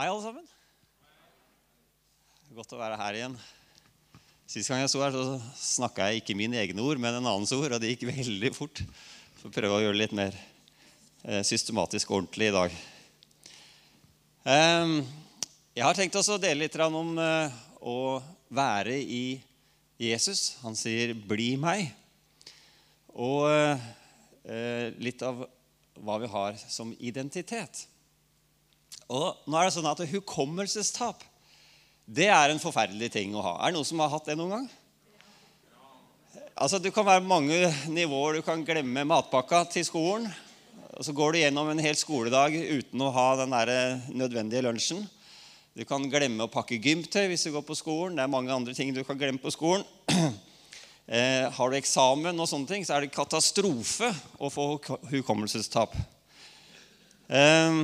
Hei, alle sammen. Godt å være her igjen. Sist gang jeg sto her, så snakka jeg ikke mine egne ord, men en annens ord, og det gikk veldig fort. Så prøve å gjøre det litt mer eh, systematisk og ordentlig i dag. Ehm, jeg har tenkt også å dele litt om eh, å være i Jesus. Han sier 'bli meg'. Og eh, litt av hva vi har som identitet. Og nå er det sånn at Hukommelsestap det er en forferdelig ting å ha. Er det noen som har hatt det noen gang? Altså, Du kan være mange nivåer. Du kan glemme matpakka til skolen. Og Så går du gjennom en hel skoledag uten å ha den der nødvendige lunsjen. Du kan glemme å pakke gymtøy hvis du går på skolen. Det er mange andre ting du kan glemme på skolen. Eh, har du eksamen, og sånne ting, så er det katastrofe å få hukommelsestap. Eh,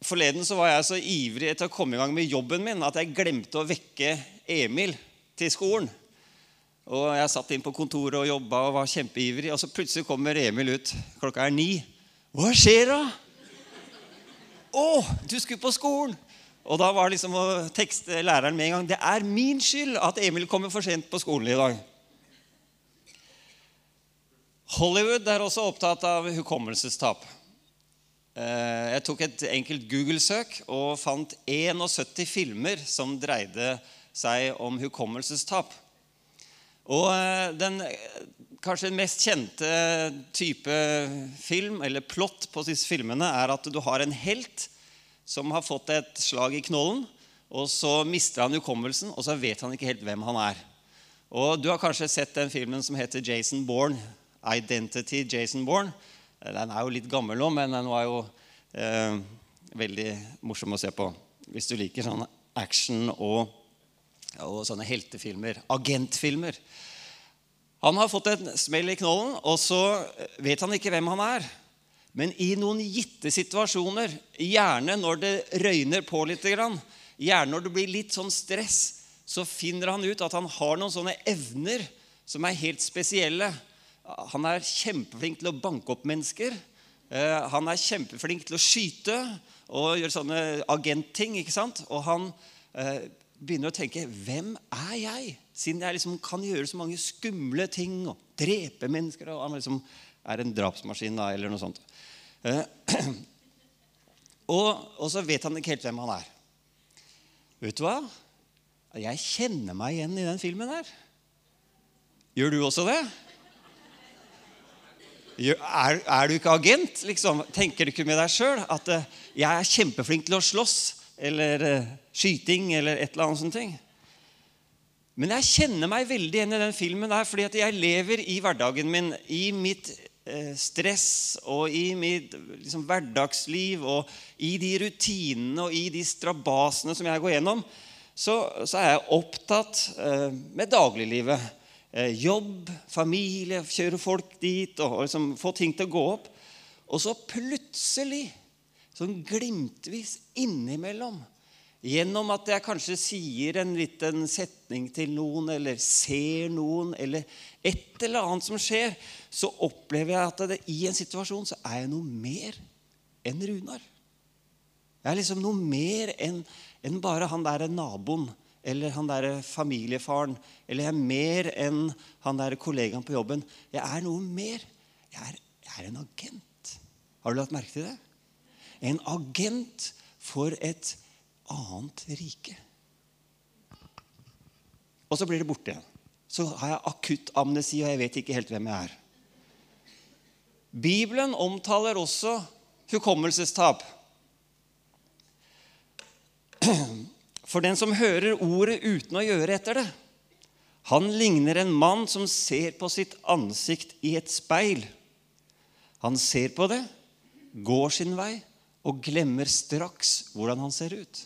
Forleden så var jeg så ivrig etter å komme i gang med jobben min at jeg glemte å vekke Emil til skolen. Og Jeg satt inn på kontoret og jobba og var kjempeivrig. Og så plutselig kommer Emil ut. Klokka er ni. Hva skjer da? Å, du skulle på skolen! Og da var det liksom å tekste læreren med en gang. Det er min skyld at Emil kommer for sent på skolen i dag. Hollywood er også opptatt av hukommelsestap. Eh, jeg tok et enkelt Google-søk og fant 71 filmer som dreide seg om hukommelsestap. Og eh, den kanskje mest kjente type film, eller plott på disse filmene, er at du har en helt som har fått et slag i knollen, og så mister han hukommelsen, og så vet han ikke helt hvem han er. Og Du har kanskje sett den filmen som heter Jason Bourne, Identity Jason Bourne. Den er jo litt gammel nå, men den var jo eh, veldig morsom å se på. Hvis du liker sånn action og, og sånne heltefilmer. Agentfilmer. Han har fått en smell i knollen, og så vet han ikke hvem han er. Men i noen gitte situasjoner, gjerne når det røyner på litt, gjerne når det blir litt sånn stress, så finner han ut at han har noen sånne evner som er helt spesielle. Han er kjempeflink til å banke opp mennesker. Eh, han er kjempeflink til å skyte og gjøre sånne agentting. ikke sant? Og han eh, begynner å tenke Hvem er jeg? Siden jeg liksom kan gjøre så mange skumle ting og drepe mennesker. Og han liksom er en drapsmaskin da, eller noe sånt. Eh, og, og så vet han ikke helt hvem han er. Vet du hva? Jeg kjenner meg igjen i den filmen her. Gjør du også det? Er, er, du ikke agent? Liksom? Tenker du ikke med deg sjøl at uh, jeg er kjempeflink til å slåss eller uh, skyting eller et eller annet sånt? ting? Men jeg kjenner meg veldig igjen i den filmen der, fordi at jeg lever i hverdagen min, i mitt uh, stress og i mitt liksom, hverdagsliv og i de rutinene og i de strabasene som jeg går gjennom, så, så er jeg opptatt med dagliglivet jobb, familie, kjøre folk dit og liksom få ting til å gå opp. Og så plutselig, sånn glimtvis innimellom, gjennom at jeg kanskje sier en liten setning til noen, eller ser noen, eller et eller annet som skjer, så opplever jeg at det, i en situasjon så er jeg noe mer enn Runar. Jeg er liksom noe mer enn, enn bare han der naboen eller han der familiefaren, eller jeg er mer enn han der kollegaen på jobben. Jeg er noe mer. Jeg er, jeg er, en agent. Har du lagt merke til det? En agent for et annet rike. Og så blir det borte igjen. Så har jeg akutt amnesi, og jeg vet ikke helt hvem jeg er. Bibelen omtaler også hukommelsestap. For den som hører ordet uten å gjøre etter det, han ligner en mann som ser på sitt ansikt i et speil. Han ser på det, går sin vei og glemmer straks hvordan han ser ut.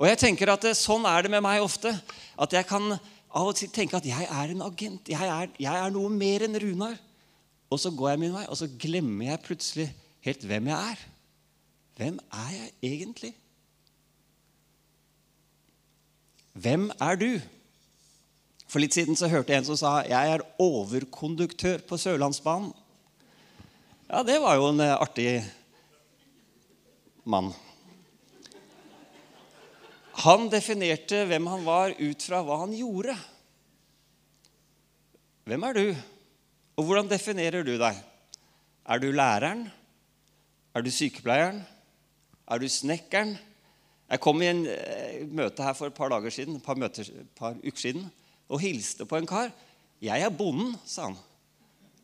Og jeg tenker at Sånn er det med meg ofte. At jeg kan av og til tenke at jeg er en agent. Jeg er, jeg er noe mer enn Runar. Og så går jeg min vei, og så glemmer jeg plutselig helt hvem jeg er. Hvem er jeg egentlig? Hvem er du? For litt siden så hørte jeg en som sa jeg er overkonduktør på Sørlandsbanen. Ja, det var jo en eh, artig mann. Han definerte hvem han var ut fra hva han gjorde. Hvem er du, og hvordan definerer du deg? Er du læreren? Er du sykepleieren? Er du snekkeren? Jeg kom i en eh, møte her for et par dager siden, par, møter, par uker siden og hilste på en kar. 'Jeg er bonden', sa han.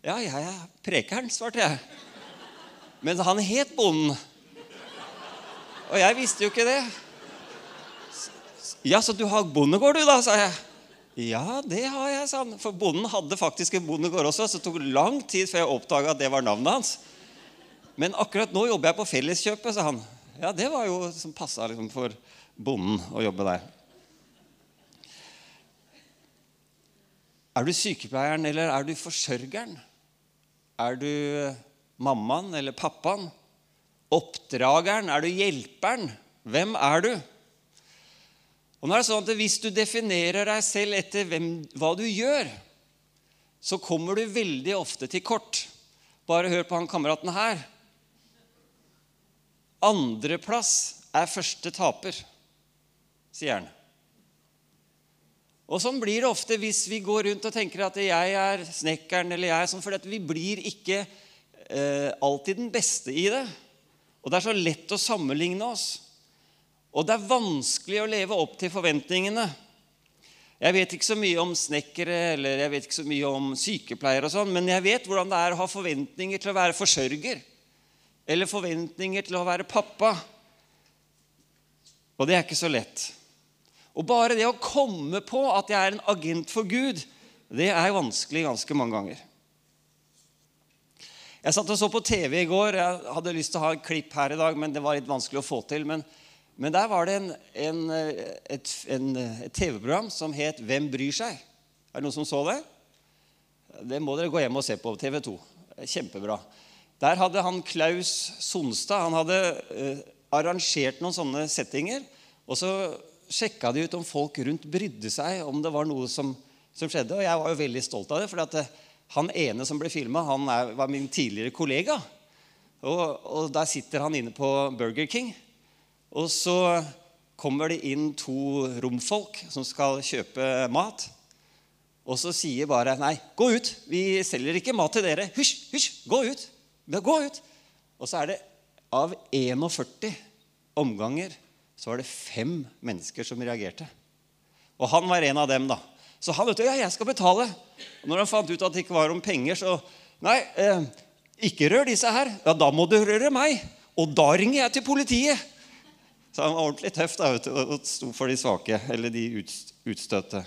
'Ja, jeg er prekeren', svarte jeg. Men han het Bonden. Og jeg visste jo ikke det. 'Ja, så du har bondegård, du, da', sa jeg. 'Ja, det har jeg', sa han. For bonden hadde faktisk en bondegård også, så det tok lang tid før jeg oppdaga at det var navnet hans. Men akkurat nå jobber jeg på Felleskjøpet, sa han. Ja, det var jo som passa liksom, for bonden å jobbe der. Er du sykepleieren, eller er du forsørgeren? Er du mammaen eller pappaen? Oppdrageren? Er du hjelperen? Hvem er du? Og nå er det sånn at Hvis du definerer deg selv etter hvem, hva du gjør, så kommer du veldig ofte til kort. Bare hør på han kameraten her. Andreplass er første taper, sier han. Og Sånn blir det ofte hvis vi går rundt og tenker at jeg er snekkeren eller jeg er sånn, for vi blir ikke eh, alltid den beste i det. Og det er så lett å sammenligne oss. Og det er vanskelig å leve opp til forventningene. Jeg vet ikke så mye om snekkere eller jeg vet ikke så mye om sykepleiere, og sånn, men jeg vet hvordan det er å ha forventninger til å være forsørger. Eller forventninger til å være pappa. Og det er ikke så lett. Og bare det å komme på at jeg er en agent for Gud, det er vanskelig ganske mange ganger. Jeg satt og så på TV i går. Jeg hadde lyst til å ha et klipp her i dag, men det var litt vanskelig å få til. Men, men der var det en, en, et, et TV-program som het 'Hvem bryr seg?' Er det noen som så det? Det må dere gå hjem og se på TV 2. Kjempebra. Der hadde han Klaus Sonstad han hadde uh, arrangert noen sånne settinger. Og så sjekka de ut om folk rundt brydde seg om det var noe som, som skjedde. Og jeg var jo veldig stolt av det. For eh, han ene som ble filma, var min tidligere kollega. Og, og, der sitter han inne på Burger King. Og så kommer det inn to romfolk som skal kjøpe mat. Og så sier bare 'Nei, gå ut. Vi selger ikke mat til dere. Hysj, hysj, gå ut.' Gå ut. Og så er det av 41 omganger så var det fem mennesker som reagerte. Og han var en av dem. da. Så han vet du, ja, jeg skal betale. Og når han fant ut at det ikke var om penger, så Nei, eh, ikke rør disse her. Ja, da må du røre meg. Og da ringer jeg til politiet. Så han var ordentlig tøff da, vet du, og sto for de svake, eller de utstøtte.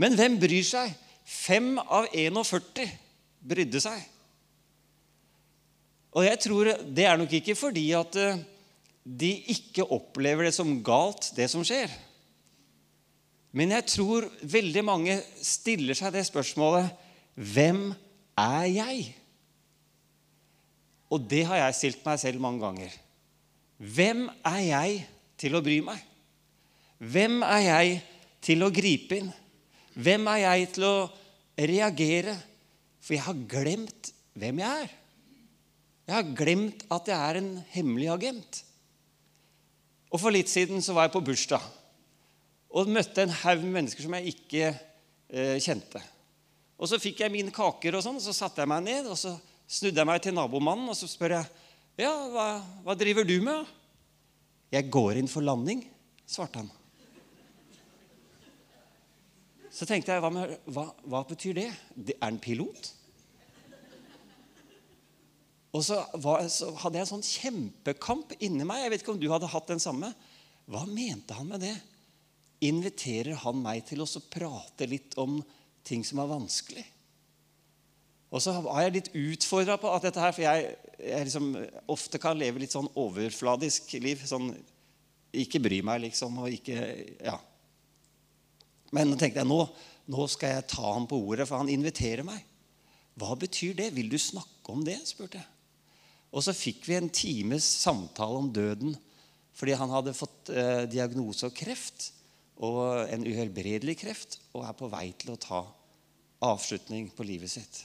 Men hvem bryr seg? Fem av 41 brydde seg. Og jeg tror Det er nok ikke fordi at eh, de ikke opplever det som galt, det som skjer. Men jeg tror veldig mange stiller seg det spørsmålet Hvem er jeg? Og det har jeg stilt meg selv mange ganger. Hvem er jeg til å bry meg? Hvem er jeg til å gripe inn? Hvem er jeg til å reagere? For jeg har glemt hvem jeg er. Jeg har glemt at jeg er en hemmelig agent. Og For litt siden så var jeg på bursdag og møtte en haug med mennesker som jeg ikke eh, kjente. Og Så fikk jeg mine kaker, og sånn, og så satte jeg meg ned og så snudde jeg meg til nabomannen og så spør jeg, ja, hva, hva driver du med. Jeg går inn for landing, svarte han. Så tenkte jeg, hva, hva, hva betyr det? Er han pilot? Og så, var, så, hadde jeg en sånn kjempekamp inni meg. Jeg vet ikke om du hadde hatt den samme. Hva mente han med det? Inviterer han meg til å prate litt om ting som er vanskelig? Og så var jeg litt utfordra på at dette her, for jeg, jeg liksom, ofte kan leve litt sånn overfladisk liv. sånn, Ikke bry meg, liksom. og ikke, ja. Men nå tenkte jeg nå, nå skal jeg ta ham på ordet, for han inviterer meg. Hva betyr det? Vil du snakke om det? spurte jeg. Og så fikk vi en times samtale om døden fordi han hadde fått eh, diagnose av kreft, og en uhelbredelig kreft, og er på vei til å ta avslutning på livet sitt.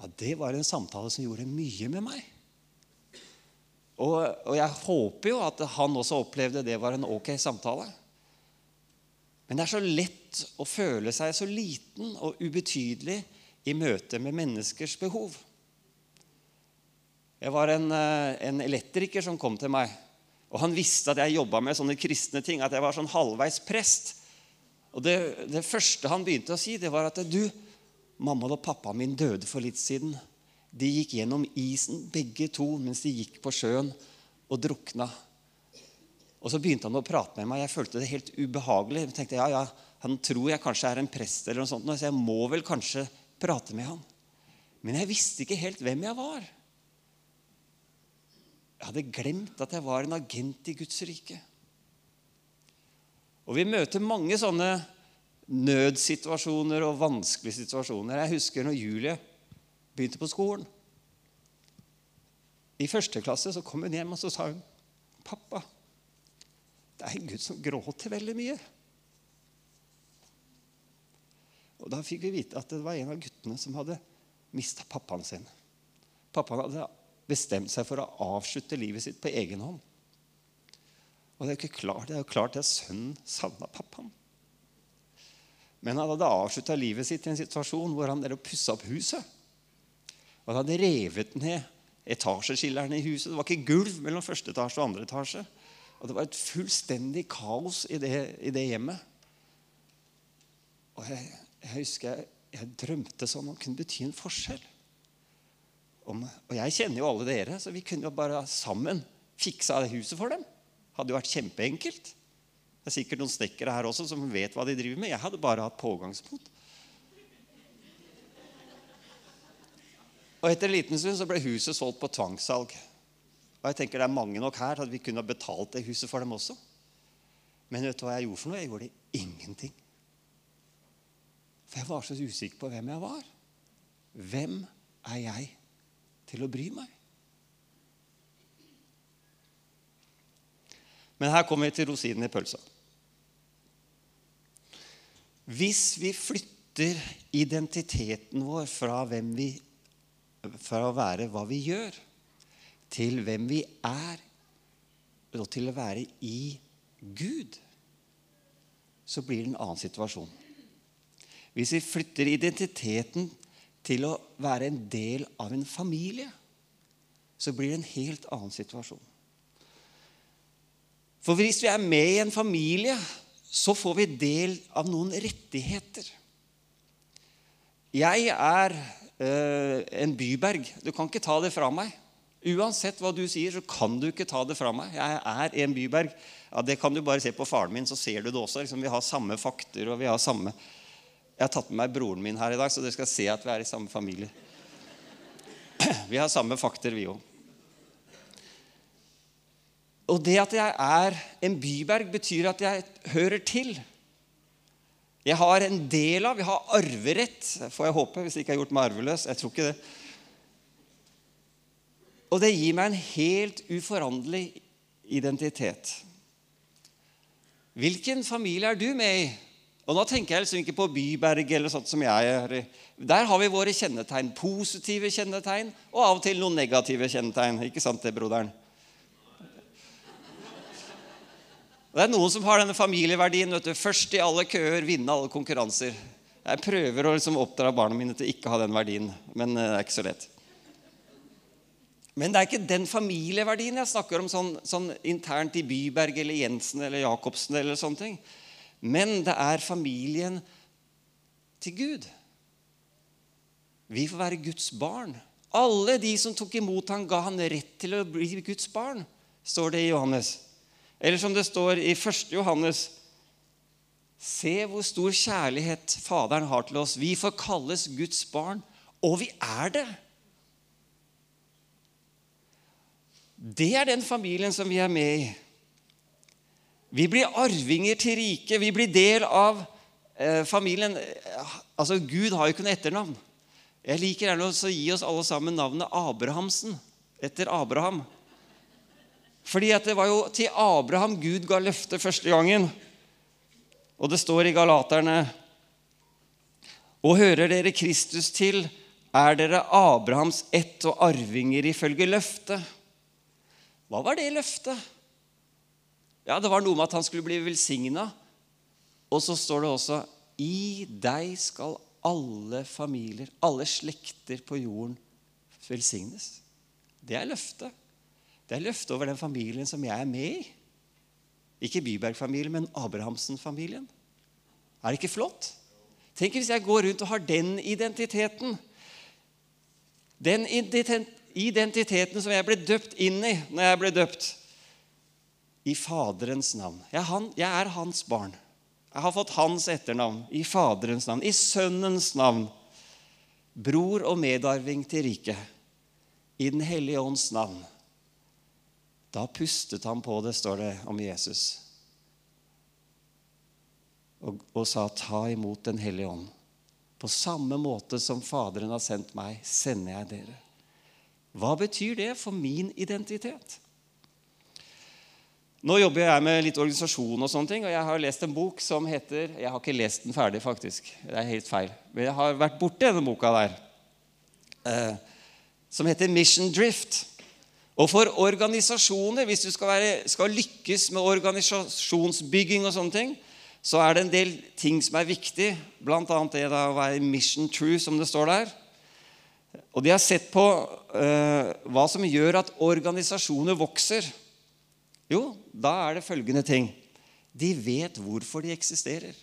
Ja, Det var en samtale som gjorde mye med meg. Og, og, jeg håper jo at han også opplevde det var en ok samtale. Men det er så lett å føle seg så liten og ubetydelig i møte med menneskers behov. Jeg var en, eh, en elektriker som kom til meg. Og Han visste at jeg jobba med sånne kristne ting, at jeg var sånn halvveis prest. Og det, det første han begynte å si, det var at du, mamma og pappa min døde for litt siden. De gikk gjennom isen, begge to, mens de gikk på sjøen og drukna. Og Så begynte han å prate med meg. Jeg følte det helt ubehagelig. Jeg tenkte, ja, ja, Han tror jeg kanskje er en prest, eller noe sånt, så jeg må vel kanskje prate med han. Men jeg visste ikke helt hvem jeg var. Jeg hadde glemt at jeg var en agent i Guds rike. Og Vi møter mange sånne nødsituasjoner og vanskelige situasjoner. Jeg husker når Julie begynte på skolen. I første klasse så kom hun hjem og så sa hun, 'Pappa, det er en gutt som gråter veldig mye. Og Da fikk vi vite at det var en av guttene som hadde mista pappaen sin. Pappaen hadde bestemt seg for å avslutte livet sitt på egen hånd. Og Det er, ikke klart, det er jo klart at sønnen savna pappaen. Men han hadde avslutta livet sitt i en situasjon hvor han pussa opp huset. Og han hadde revet ned etasjeskillerne i huset. Det var ikke gulv mellom første etasje og andre etasje. Og det var et fullstendig kaos i det, i det hjemmet. Og jeg, jeg husker jeg, jeg, drømte sånn om det kunne bety en forskjell. Om, og jeg kjenner jo alle dere, så vi kunne jo bare sammen fiksa huset for dem. Hadde jo vært kjempeenkelt. Det er sikkert noen snekkere her også som vet hva de driver med. Jeg hadde bare hatt pågangsmot. Og etter en liten stund så ble huset solgt på tvangssalg. Og jeg tenker det er mange nok her at vi kunne ha betalt det huset for dem også. Men vet du hva jeg gjorde for noe? Jeg gjorde ingenting. For jeg var så usikker på hvem jeg var. Hvem er jeg til å bry meg? Men her kommer vi til rosinen i pølsa. Hvis vi flytter identiteten vår fra, vi, fra å være hva vi gjør, til hvem vi er, og til å være i Gud, så blir det en annen situasjon. Hvis vi flytter identiteten til å være en del av en familie, så blir det en helt annen situasjon. For hvis vi er med i en familie, så får vi del av noen rettigheter. Jeg er øh, en byberg. Du kan ikke ta det fra meg. Uansett hva du sier, så kan du ikke ta det fra meg. Jeg er en byberg. Ja, Det kan du bare se på faren min, så ser du det også. Liksom, vi har samme fakter. og vi har samme... Jeg har tatt med meg broren min her i dag, så dere skal se at vi er i samme familie. Vi har samme fakter, vi òg. Og det at jeg er en byberg, betyr at jeg hører til. Jeg har en del av, jeg har arverett, får jeg håpe, hvis jeg ikke har gjort meg arveløs. Jeg tror ikke det. Og det gir meg en helt uforanderlig identitet. Hvilken familie er du med i? Og Nå tenker jeg liksom ikke på Byberg eller sånt som jeg gjør. Der har vi våre kjennetegn. Positive kjennetegn og av og til noen negative kjennetegn. Ikke sant det, broderen? Det er noen som har denne familieverdien. vet du, Først i alle køer, vinne alle konkurranser. Jeg prøver å liksom oppdra barna mine til ikke å ha den verdien, men eh, det er ikke så lett. Men det er ikke den familieverdien jeg snakker om sånn, sånn internt i Byberg eller Jensen eller Jacobsen. eller sånne ting. Men det er familien til Gud. Vi får være Guds barn. Alle de som tok imot ham, ga han rett til å bli Guds barn, står det i Johannes. Eller som det står i 1. Johannes Se hvor stor kjærlighet Faderen har til oss. Vi får kalles Guds barn, og vi er det. Det er den familien som vi er med i. Vi blir arvinger til riket. Vi blir del av eh, familien. Altså, Gud har jo ikke noe etternavn. Jeg liker gjerne å gi oss alle sammen navnet Abrahamsen etter Abraham. Fordi at det var jo til Abraham Gud ga løftet første gangen. Og det står i Galaterne Og hører dere Kristus til, er dere Abrahams ett og arvinger ifølge løftet. Hva var det løftet? Ja, Det var noe med at han skulle bli velsigna. Og så står det også i deg skal alle familier, alle slekter på jorden velsignes. Det er løftet. Det er løftet over den familien som jeg er med i. Ikke Byberg-familien, men Abrahamsen-familien. Er det ikke flott? Tenk hvis jeg går rundt og har den identiteten. Den identiteten som jeg ble døpt inn i når jeg ble døpt. I Faderens navn. Jeg er, han, jeg er hans barn. Jeg har fått hans etternavn. I Faderens navn. I Sønnens navn. Bror og medarving til riket. I Den hellige ånds navn. Da pustet han på det, står det om Jesus, og, og sa, 'Ta imot Den hellige ånd'. På samme måte som Faderen har sendt meg, sender jeg dere. Hva betyr det for min identitet? Nå jobber jeg med litt organisasjon, og sånne ting, og jeg har lest en bok som heter Jeg har ikke lest den ferdig, faktisk. Det er helt feil. Men jeg har vært borti denne boka der. Eh, som heter Mission Drift. Og for organisasjoner, hvis du skal, være, skal, lykkes med organisasjonsbygging, og sånne ting, så er det en del ting som er viktig, bl.a. det å være mission true, som det står der. Og de har sett på uh, hva som gjør at organisasjoner vokser. Jo, da er det følgende ting. De vet hvorfor de eksisterer.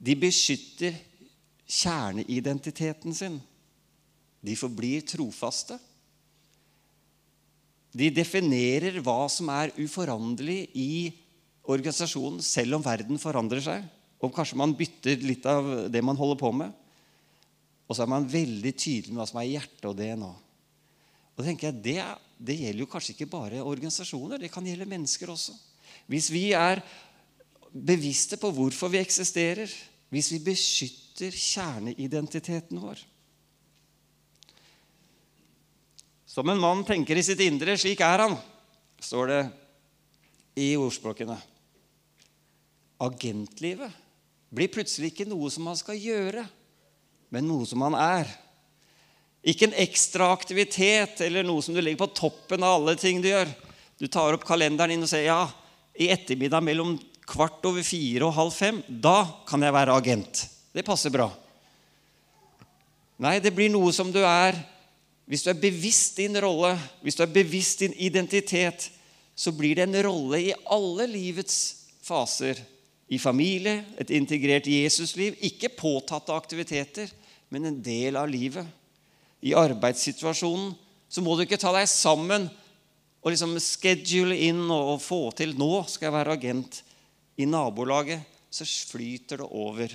De beskytter kjerneidentiteten sin. De forblir trofaste. De definerer hva som er uforanderlig i organisasjonen, selv om verden forandrer seg. Og kanskje man bytter litt av det man holder på med. Og så er man veldig tydelig med hva som er hjerte og DNA. Og tenker jeg, det, det gjelder jo kanskje ikke bare organisasjoner, det kan gjelde mennesker også. Hvis vi er bevisste på hvorfor vi eksisterer, hvis vi beskytter kjerneidentiteten vår Som en mann tenker i sitt indre, slik er han, står det i ordspråkene. Agentlivet blir plutselig ikke noe som man skal gjøre, men noe som man er. Ikke en ekstra aktivitet eller noe som du legger på toppen av alle ting du gjør. Du tar opp kalenderen din og sier ja, i ettermiddag mellom kvart over fire og halv fem, da kan jeg være agent. Det passer bra. Nei, det blir noe som du er hvis du er bevisst din rolle, hvis du er bevisst din identitet, så blir det en rolle i alle livets faser. I familie, et integrert Jesusliv. Ikke påtatte aktiviteter, men en del av livet. I arbeidssituasjonen så må du ikke ta deg sammen og liksom schedule inn og få til 'Nå skal jeg være agent.' I nabolaget så flyter det over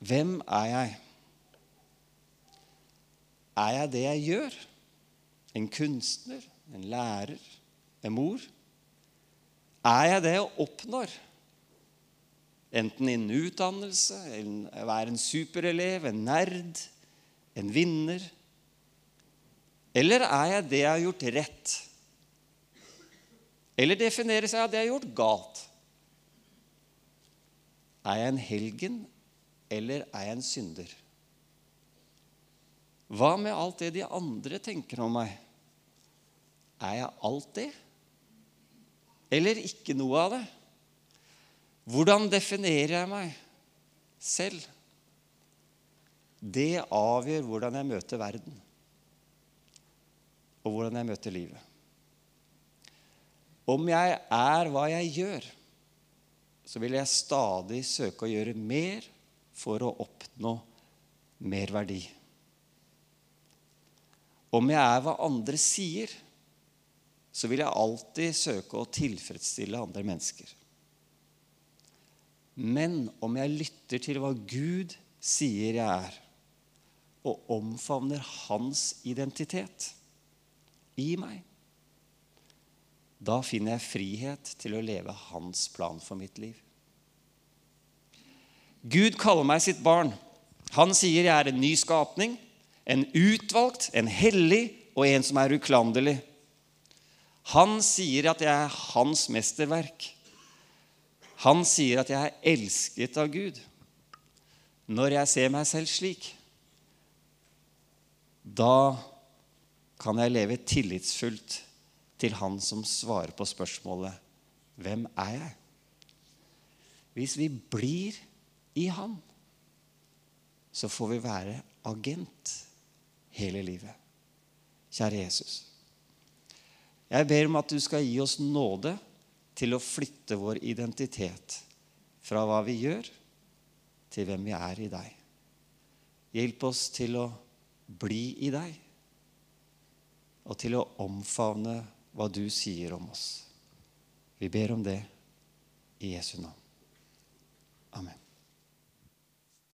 Hvem er jeg? Er jeg det jeg gjør? En kunstner? En lærer? En mor? Er jeg det jeg oppnår? Enten innen utdannelse, være en superelev, en nerd, en vinner? Eller er jeg det jeg har gjort rett? Eller definerer seg av det jeg har gjort galt? Er jeg en helgen eller er jeg en synder? Hva med alt det de andre tenker om meg? Er jeg alt det? Eller ikke noe av det? Hvordan definerer jeg meg selv? Det avgjør hvordan jeg møter verden, og hvordan jeg møter livet. Om jeg er hva jeg gjør, så vil jeg stadig søke å gjøre mer for å oppnå mer verdi. Om jeg er hva andre sier, så vil jeg alltid søke å tilfredsstille andre mennesker. Men om jeg lytter til hva Gud sier jeg er, og omfavner hans identitet i meg, da finner jeg frihet til å leve hans plan for mitt liv. Gud kaller meg sitt barn. Han sier jeg er en ny skapning, en utvalgt, en hellig og en som er uklanderlig. Han sier at jeg er hans mesterverk. Han sier at jeg er elsket av Gud. Når jeg ser meg selv slik, da kan jeg leve tillitsfullt til han som svarer på spørsmålet 'Hvem er jeg?' Hvis vi blir i han, så får vi være agent hele livet. Kjære Jesus. Jeg ber om at du skal gi oss nåde til å flytte vår identitet fra hva vi gjør, til hvem vi er i deg. Hjelp oss til å bli i deg, og til å omfavne hva du sier om oss. Vi ber om det i Jesu navn. Amen.